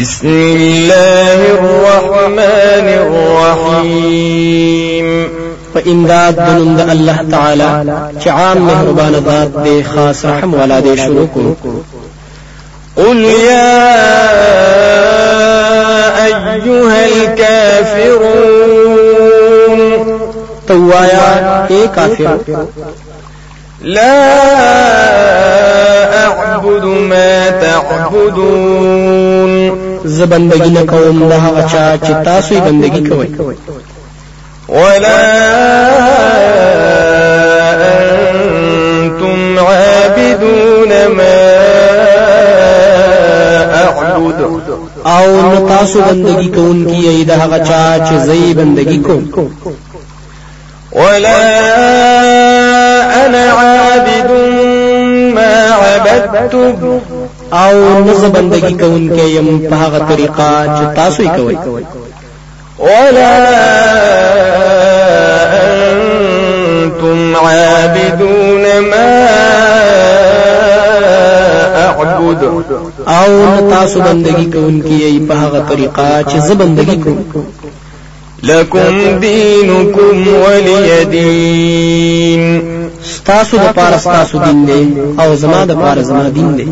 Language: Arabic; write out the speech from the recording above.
بسم الله الرحمن الرحيم. فإمداد بنند الله تعالى چعام مهربان ذات دي خاص رحم ولا دي شروع قل يا أيها الكافرون. توايا اي كافر؟ لا تعبدون. زبندگی نکوم ده هغه چا چې تاسو بندگی کوئ؟ ولا أنتم عابدون ما أعبد. أو نو تاسو بندگی کوونکی ای ده هغه چا چې بندگی کوم ولا أنا عابد ما عبدتم. او نز بندگی کوونکی يم په هغه طریقه چې تاسو یې کوئ. ولا أنتم عابدون ما أعبد او تاسو بندگی کوونکی ای په هغه طریقه چې زه بندگی کوم لكم دينكم ولي دين ستاسو د پاره ستاسو دین دی او زما د پاره زما دین دی